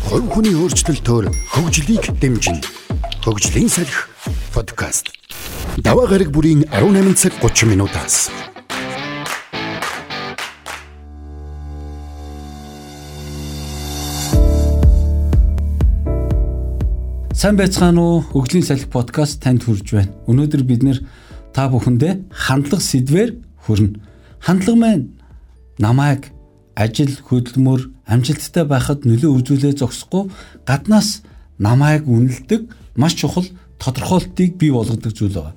Хувь хүний өөрчлөлтөөр хөгжлийг дэмжинэ. Хөгжлийн салхи подкаст. Даваа гараг бүрийн 18 цаг 30 минутаас. Сайн байцгаана уу? Хөгжлийн салхи подкаст танд хүрж байна. Өнөөдөр бид нэр та бүхэндээ хандлага сэдвээр хүрнэ. Хандлага маань намайг ажил хөдөлмөр амжилттай байхад нөлөө үзүүлээ зогсохгүй гаднаас намайг үнэлдэг маш чухал тодорхойлтыг бий болгодог зүйл байна.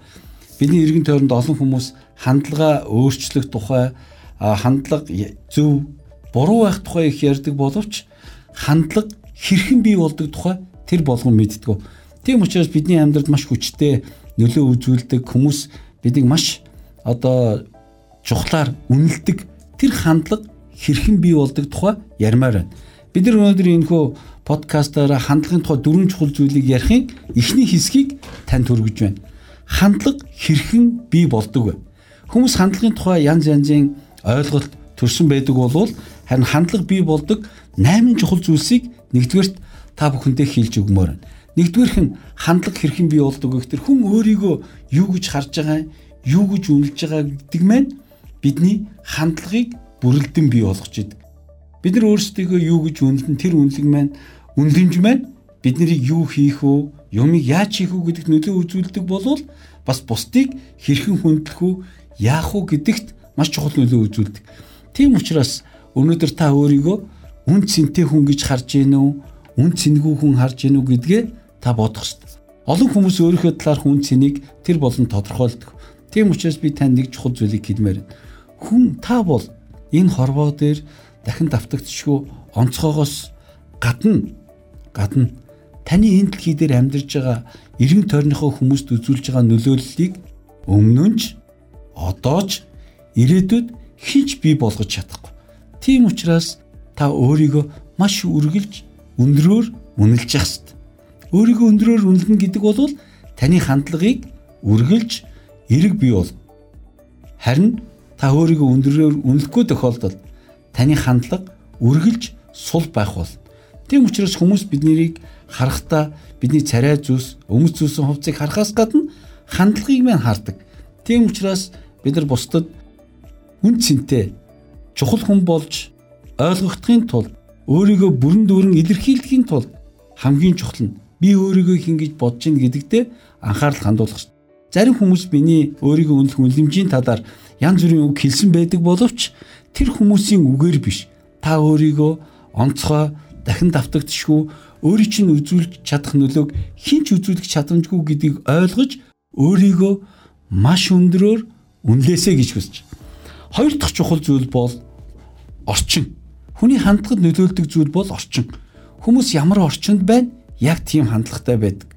Бидний эргэн тойронд олон хүмүүс хандлага өөрчлөх тухай хандлага зөв буруу байх тухай их ярьдаг боловч хандлага хэрхэн бий болдог тухай тэр болгон мэддэг. Тийм учраас бидний амьдралд маш хүчтэй нөлөө үзүүлдэг хүмүүс бидийг маш одоо чухлаар үнэлдэг тэр хандлага хэрхэн бий болдог тухай ярмаар байна. Бид нар өнөөдөр энэхүү подкастаараа хандлагын тухай дөрвөн чухал зүйлийг ярихын эхний хэсгийг танд хүргэж байна. Хандлага хэрхэн бий болдог вэ? Хүмүүс хандлагын тухай янз янзын ойлголт төрсэн байдаг болвол харин хандлага бий болдог 8 чухал зүйлсийг нэгдүгээрт та бүхэндээ хэлж өгмөр байна. Нэгдүгээрх нь хандлага хэрхэн бий болдог вэ гэхээр хүн өөрийгөө юу гэж харж байгаа, юу гэж үнэлж байгаа гэдэг маань бидний хандлагыг бүрэлдэн бий болгож идэг. Бид нар өөрсдийгөө юу гэж үнэлэн тэр үнэлэг маань үнэлэмж маань бид нарыг юу хийх үү, юмыг яаж хийх үү гэдэгт нөлөө үзүүлдэг болвол бас бусдыг хэрхэн хүндлэх үү, яах уу гэдэгт маш чухал нөлөө үзүүлдэг. Тийм учраас өнөөдөр та өөрийгөө үн цэнтэй хүн гэж харж гин үү, үн цэнгүй хүн харж гин үү гэдгээ та бодох ёстой. Олон хүмүүс өөрийнхөө талаарх үн цэнийг тэр болон тодорхойлдог. Тийм учраас би танд нэг чухал зүйлийг хэлмээр байна. Хүн та бол энэ хорвоо дээр дахин давтагдчихгүй онцгоогоос гадна гадна таны энэ дэлхий дээр амьдарч байгаа эргэн тойрныхоо хүмүүст үзүүлж байгаа нөлөөллийг өмнө нь ч одоо ч ирээдүйд хинч бий болгож чадахгүй. Тийм учраас та өөрийгөө маш үргэлж өндрөөр үнэлж явах хэрэгтэй. Өөрийгөө өндрөөр үнэлнэ гэдэг бол таны хандлагыг үргэлж эрэг бий бол. Харин та өөрийгөө өндрөөр үнэлэхгүй тохиолдолд таны хандлага үргэлж сул байх бол. Тийм учраас хүмүүс биднийг харахтаа бидний царай зүс, өмс зүсэн хувцсыг харахаас гадна хандлагыг мэн хардаг. Тийм учраас бид нар бусдад үн цэнтэй чухал хүн болж ойлгохдохын тулд өөрийгөө бүрэн дүүрэн илэрхийлэхийн тулд хамгийн чухал нь би өөрийгөө хин гэж бодож ин гэдэгтээ анхаарал хандуулах. Зарим хүмүүс миний өөрийгөө үнэлэх үнэлэмжийн талаар янз бүрийн үг хэлсэн байдаг боловч тэр хүмүүсийн үгээр биш. Та өөрийгөө онцгой дахин давтагдчихгүй өөрийн чинь үзүүлж чадах нөлөөг хинч үзүүлэх чадамжгүй гэдгийг ойлгож өөрийгөө маш өндрөөр үнэлээсэй гэж хүсэж. Хоёр дахь чухал зүйл бол орчин. Хүний хандлагад нөлөөлдөг зүйл бол орчин. Хүмүүс ямар орчинд байна? Яг тийм хандлагатай байдаг.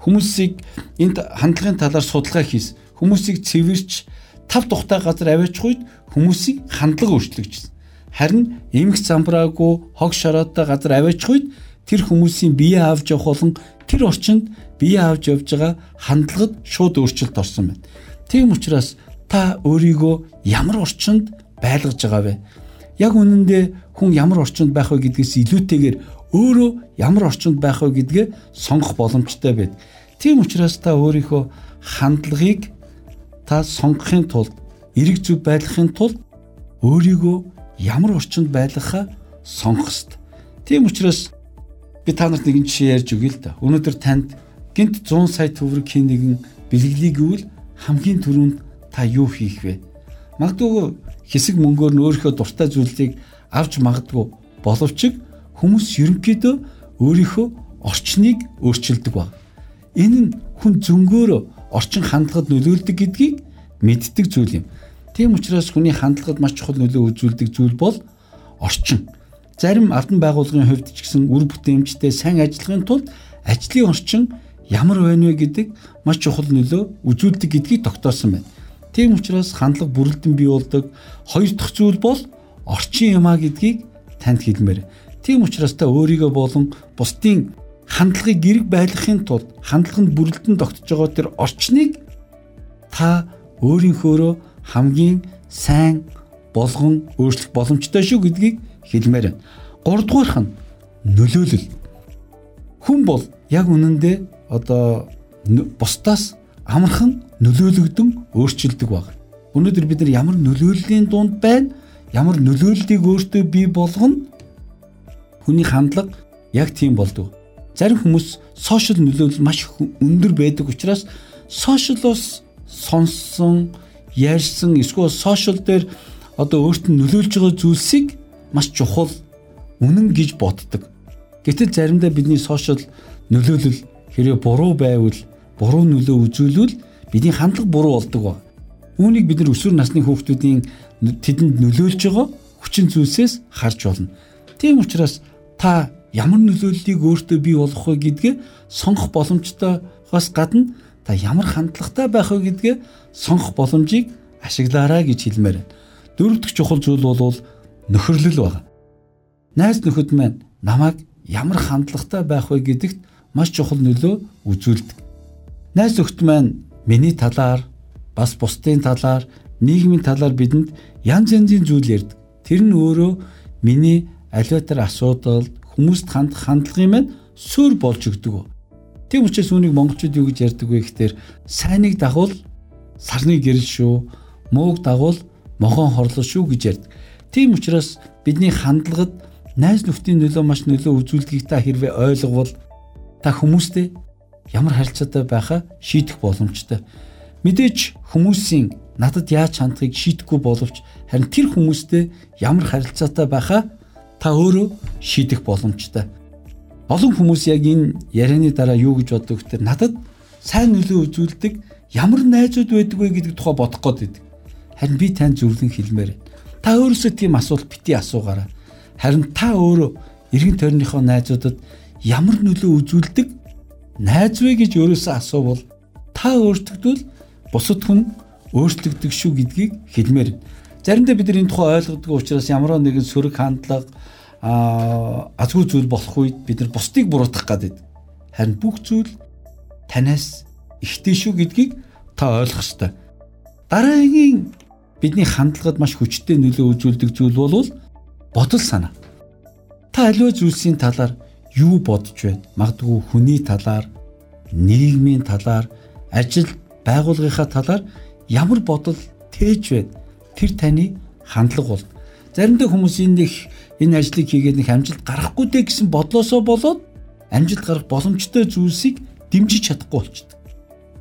Хүмүүсийг энд хандлагын талаар судалгаа хийс. Хүмүүсийг цэвэрч тав тухтай газар аваачих үед хүмүүсийн хандлага өөрчлөгдсөн. Харин эмх замбраагүй хог шороотой газар аваачих үед тэр хүмүүсийн бие авч явах болон тэр орчинд бие авч явж байгаа хандлагад шууд өөрчлөлт орсон байна. Тийм учраас та өөрийгөө ямар орчинд байлгаж байгаа вэ? Яг үнэндээ хүн ямар орчинд байх вэ гэдгээс илүүтэйгээр өөрөө ямар орчинд байх вэ гэдгээ сонгох боломжтой байд. Тийм учраас та өөрийнхөө хандлагыг та сонгохын тулд эрэг зүг байлгахын тулд өөрийгөө ямар орчинд байлгахаа сонгох ёстой. Тийм учраас би та нарт нэгэн жишээ ярьж өгье л да. Өнөөдөр танд гинт 100 сая төгрөг хийн нэгэн бэлгэлий гэвэл хамгийн түрүүнд та юу хийх вэ? Магадгүй хэсэг мөнгөөр нь өөрийнхөө дуртай зүйлийг авч магадгүй боловч хүмүүс ерөнхийдөө өөрийнхөө орчныг өөрчилдөг баг. Энэ нь хүн зөнгөөрөө орчин хандлагад нөлөөлдөг гэдгийг мэддэг зүйл юм. Тийм учраас хүний хандлагад маш чухал нөлөө үзүүлдэг зүйл бол орчин. Зарим ардан байгууллагын хувьд ч гэсэн үр бүтээмжтэй сайн ажиллахын тулд ажлын орчин ямар байна вэ гэдэг маш чухал нөлөө үзүүлдэг гэдгийг тогтоосон байна. Тийм учраас хандлага бүрэлдэн бий болдог хоёр дахь зүйл бол орчин юмаа гэдгийг танд хэлмээр. Тийм учраас та өөрийгөө болон бусдын хандлагыг гэрэг байлгахын тулд хандлага нь бүрэлдэн тогтож байгаа тэр орчныг та өөрийнхөөрөө хамгийн сайн болгон өөрчлөх боломжтой шүү гэдгийг хэлмээр байна. Гуравдугаарх нь нөлөөлөл. хүн бол яг үнэндээ одоо бусдаас амархан нөлөөлөгдөн өөрчилдөг баг. Өнөөдөр бид нар ямар нөлөөллийн дунд байна? Ямар нөлөөллийг өөртөө бий болгоно? Хүний хандлага яг тийм болдог. Зарим хүмүүс сошиал нөлөөлөл маш өндөр байдаг учраас сошиалос сонссон, ярьсан эсвэл сошиал дээр одоо өөртөө нөлөөлж байгаа зүйлсийг маш чухал үнэн гэж боддог. Гэтэл заримдаа бидний сошиал нөлөөлөл хэрэг буруу байвал буруу нөлөө үзүүлвэл бидний хандлага буруу болдог ба. Үүнийг бид нар өсвөр насны хүүхдүүдийн тэдэнд нөлөөлж байгаа хүчин зүйлсээс харж болно. Тийм учраас та ямар нөлөөллийг өөртөө бий болгох вэ гэдгээ сонгох боломжтойгоос гадна та ямар хандлагатай байх вэ гэдгээ сонгох боломжийг ашиглаарай гэж хэлмээр байна. Дөрөв дэх чухал зүйл бол нөхөрлөл байна. Найз нөхөд маань намайг ямар хандлагатай байх вэ гэдэгт маш чухал нөлөө үзүүлдэг. Найз нөхд маань миний талаар бас бусдын талаар нийгмийн талаар бидэнд янз янзын зүйл ярьдаг. Тэр нь өөрөө миний аливаа тэр асуудалд хүмүүст хандах хандлагын маань суур болж өгдөг. Тийм учраас үүнийг монголчууд юу гэж ярьдаг вэ гэхээр сайныг дагуул сарны гэрэл шүү, мууг дагуул могоон хорлол шүү гэж ярьдаг. Тийм учраас бидний хандлагад найз нөхдийн нөлөө маш нөлөө үзүүлдгийг та хэрвээ ойлговол та хүмүүстэй ямар харилцаатай байхаа шийдэх боломжтой. Мэдээж хүмүүсийн надад яаж хандахыг шийдэхгүй боловч харин тэр хүмүүстэй ямар харилцаатай байхаа та өөрөө шийдэх боломжтой. Олон хүмүүс яг энэ ярианы дараа юу гэж боддог гэхээр надад сайн нөлөө үзүүлдэг ямар найзууд байдаг вэ гэдэг тухай бодох гээд байдаг. Харин би тань зөвлөн хэлмээр. Та өөрөөсөө тийм асуулт бити асуугаарай. Харин та өөрөө эргэн тойрныхоо найзуудад ямар нөлөө үзүүлдэг найз вэ гэж өөрөөсөө асуувал та өөртөгдвөл бусад хүн өөрчлөгдөг шүү гэдгийг хэлмээр. Заримдаа бид нар энэ тухай ойлгодог учраас ямар нэгэн сөрөг хандлага азгүй зүйл болох үед бид нар бусдыг буруутгах гэдэг. Харин бүх зүйл танаас ихтэй шүү гэдгийг та ойлгох ёстой. Дараагийн бидний хандлагад маш хүчтэй нөлөө үзүүлдэг зүйл бол бодол санаа. Та аливаа зүйлсийн талаар юу бодож байна? Магадгүй хүний талаар, нийгмийн талаар, ажил байгууллагынхаа талаар ямар бодол тээж байна? Тэр таны хандлага бол. Заримдаа хүмүүс энэ их энэ ажлыг хийгээд нэг амжилт гарахгүй дээ гэсэн бодлосоо болоод амжилт гарах боломжтой зүйлсийг дэмжиж чадахгүй болчихдээ.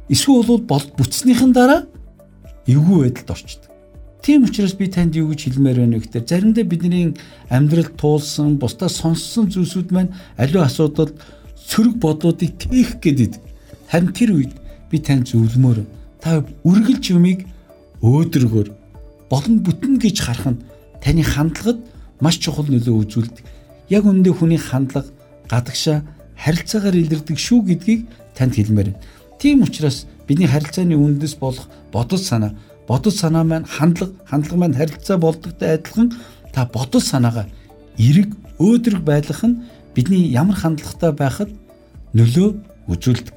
Эсвэл бол бол бүтснийхэн дараа эвгүй байдалд орчдөг. Тийм учраас би танд юу гэж хэлмээр байна вэ гэхээр заримдаа бидний амьдралд туулсан, бусдаа сонссон зүйлсүүд маань аливаа асуудалд сөрөг бодлуудыг тээх гэдэг. Харин тэр үед би танд зөвлөмөр та үргэлж юмыг өөдрөгөр болон бүтэн гэж харах нь таны хандлагад маш чухал нөлөө үзүүлдэг. Яг үүндээ хүний хандлага гадагшаа харилцаагаар илэрдэг шүү гэдгийг танд хэлмээр байна. Тийм учраас бидний харилцааны үндэс болох бодол санаа, бодол санаа маань хандлага, хандлага маань харилцаа болдогтой адилхан та бодол санаагаа эрэг өөдрөг байлгах нь бидний ямар хандлагатай байхад нөлөө үзүүлдэг.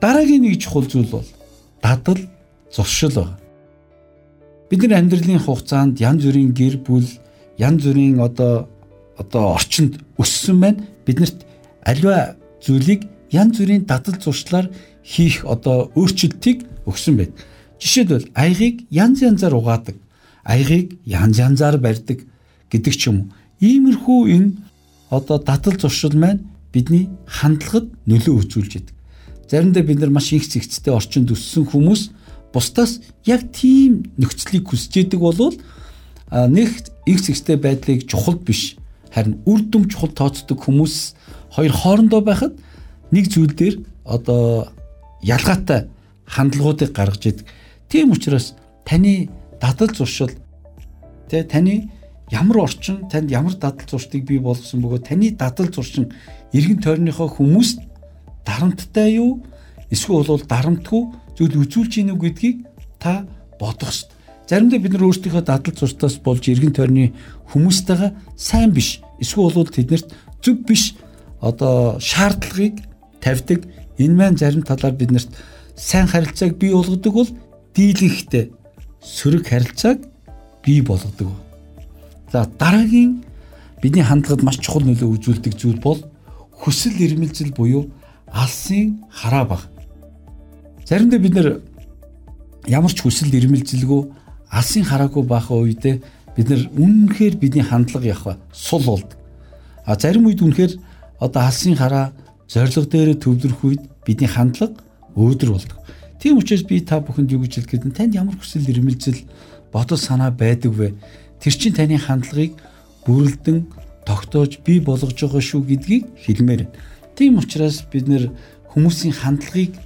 Дараагийн нэг чухал зүйл бол дадал зуршил байна. Бидний амьдралын хугацаанд янз бүрийн гэр бүл янз бүрийн одоо одоо орчинд өссөн байна. Биднэрт аливаа зүйлийг янз бүрийн дадал зуршлаар хийх одоо өөрчлөлтийг өгсөн байна. Жишээлбэл аягийг янз янзаар угаадаг, аягийг янз янзаар барьдаг гэдэг ч юм уу. Иймэрхүү энэ одоо дадал зуршил маань бидний хандлагад нөлөө үзүүлж идэг. Заримдаа бид нар маш их зэгцтэй орчинд өссөн хүмүүс бусдаас яг тийм нөхцөлийг хүсэж идэг болвол нэг X зэгцтэй байдлыг чухал биш харин үр дүн чухал тооцдог хүмүүс хоёр хоорондоо байхад нэг зүйл дээр одоо ялгаатай хандлагуудыг гаргаж идэг. Тийм учраас таны дадал зуршил тэ таны ямар орчин танд ямар дадал зуршдыг бий болгосон бөгөөд таны дадал зуршин эргэн тойрныхоо хүмүүст дарамттай юу эсвэл бол дарамтгүй зүйл үзүүлж гинүү гэдгийг та бодох ёстой. Заримдаа бид нар өөрсдийнхөө дадал зуртаас болж эргэн тойрны хүмүүстэйгээ сайн биш эсвэл бол тэднэрт зөв биш одоо шаардлагыг тавьдаг. Энэ маань зарим талаар биднэрт сайн харилцааг бий болгодог бол дийлэнхтэй сөрөг харилцааг бий болгодог. За дараагийн бидний хандлагад маш чухал нөлөө үзүүлдэг зүйл бол хүсэл эрмэлзэл буюу алсын хараа баг. Заримдаа бид нэр ямар ч хүсэл эрмэлзэлгүй алсын хараагүй байх үедээ бид нар үнэнхээр бидний хандлага яхаа сул болдог. А зарим үед үнэхээр одоо алсын хараа зориг дээр төвлөрөх үед бидний хандлага өөдрөг болдог. Тийм учраас би та бүхэнд юу гэж хэлэх гээд танд ямар хүсэл эрмэлзэл бодол санаа байдаг вэ? Тэр чинь таны хандлагыг бүрэлдэн тогтоож бий болгож байгаа шүү гэдгийг хэлмээр. Тийм учраас бид нэр хүмүүсийн хандлагыг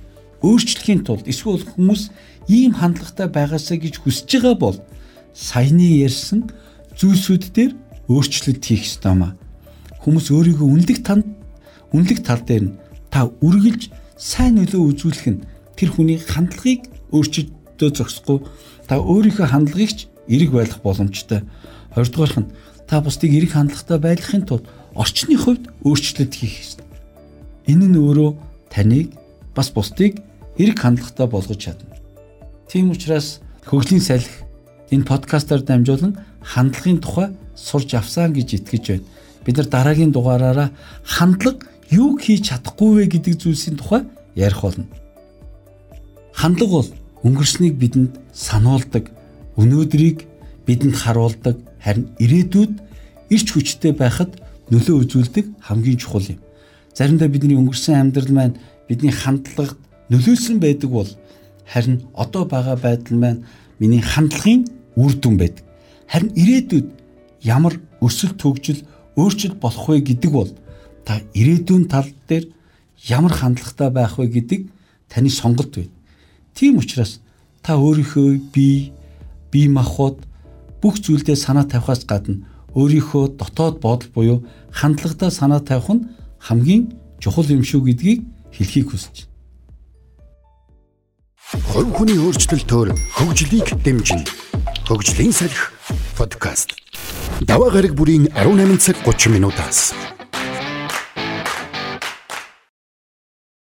өөрчлөхийн тулд эсвэл хүмүүс ийм хандлагатай байгаасаа гэж хүсэж байгаа бол саяны ярьсан зүйлсүүд дээр өөрчлөлт хийх ёстой маа. Хүмүүс өөрийгөө үнэлэх танд үнэлэх тал дээр нь та үргэлж сайн нөлөө үзүүлэх нь тэр хүний хандлагыг өөрчилдөө зогсохгүй та өөрийнхөө хандлагыг ч эрэг байлгах боломжтой. Хоёрдугаарх нь та бусдыг эрэг хандлагатай байлгахын тулд орчны хувьд өөрчлөлт хийх ёстой. Энэ нь өөрөө таныг бас бусдыг эрэг хандлагатай болгож чадна. Тийм учраас хөгжлийн салхи энэ подкастаар дамжуулан хандлагын тухай сурч авсан гэж итгэж байна. Бид нар дараагийн дугаараараа хандлага юу хийж чадахгүй вэ гэдэг зүйлсийн тухай ярих болно. Хандлага бол өнгөрснийг бидэнд сануулдаг, өнөөдрийг бидэнд харуулдаг, харин ирээдүйд ирч хүчтэй байхад нөлөө үзүүлдэг хамгийн чухал юм. Заримдаа бидний өнгөрсөн амьдрал маань бидний хандлагад нөлөөлсөн байдаг бол харин одоо байгаа байдал маань миний хандлагын үр дүн байдаг. Харин ирээдүйд ямар өсөлт төгжил өөрчлөлт болох вэ гэдэг бол та ирээдүйн тал дээр ямар хандлагатай байх вэ гэдэг таны сонголт байна. Тийм учраас та өөрийнхөө бие, бие махбод бүх зүйлдээ санаа тавихаас гадна өөрийнхөө дотоод бодол буюу хандлагатай санаа тавих нь хамгийн чухал юм шүү гэдгийг хэлхийг хүсэж. Хувь хүний өөрчлөлтөөр хөгжлийг дэмжинэ. Хөгжлийн салхи подкаст. Даваа гараг бүрийн 18 цаг 30 минутаас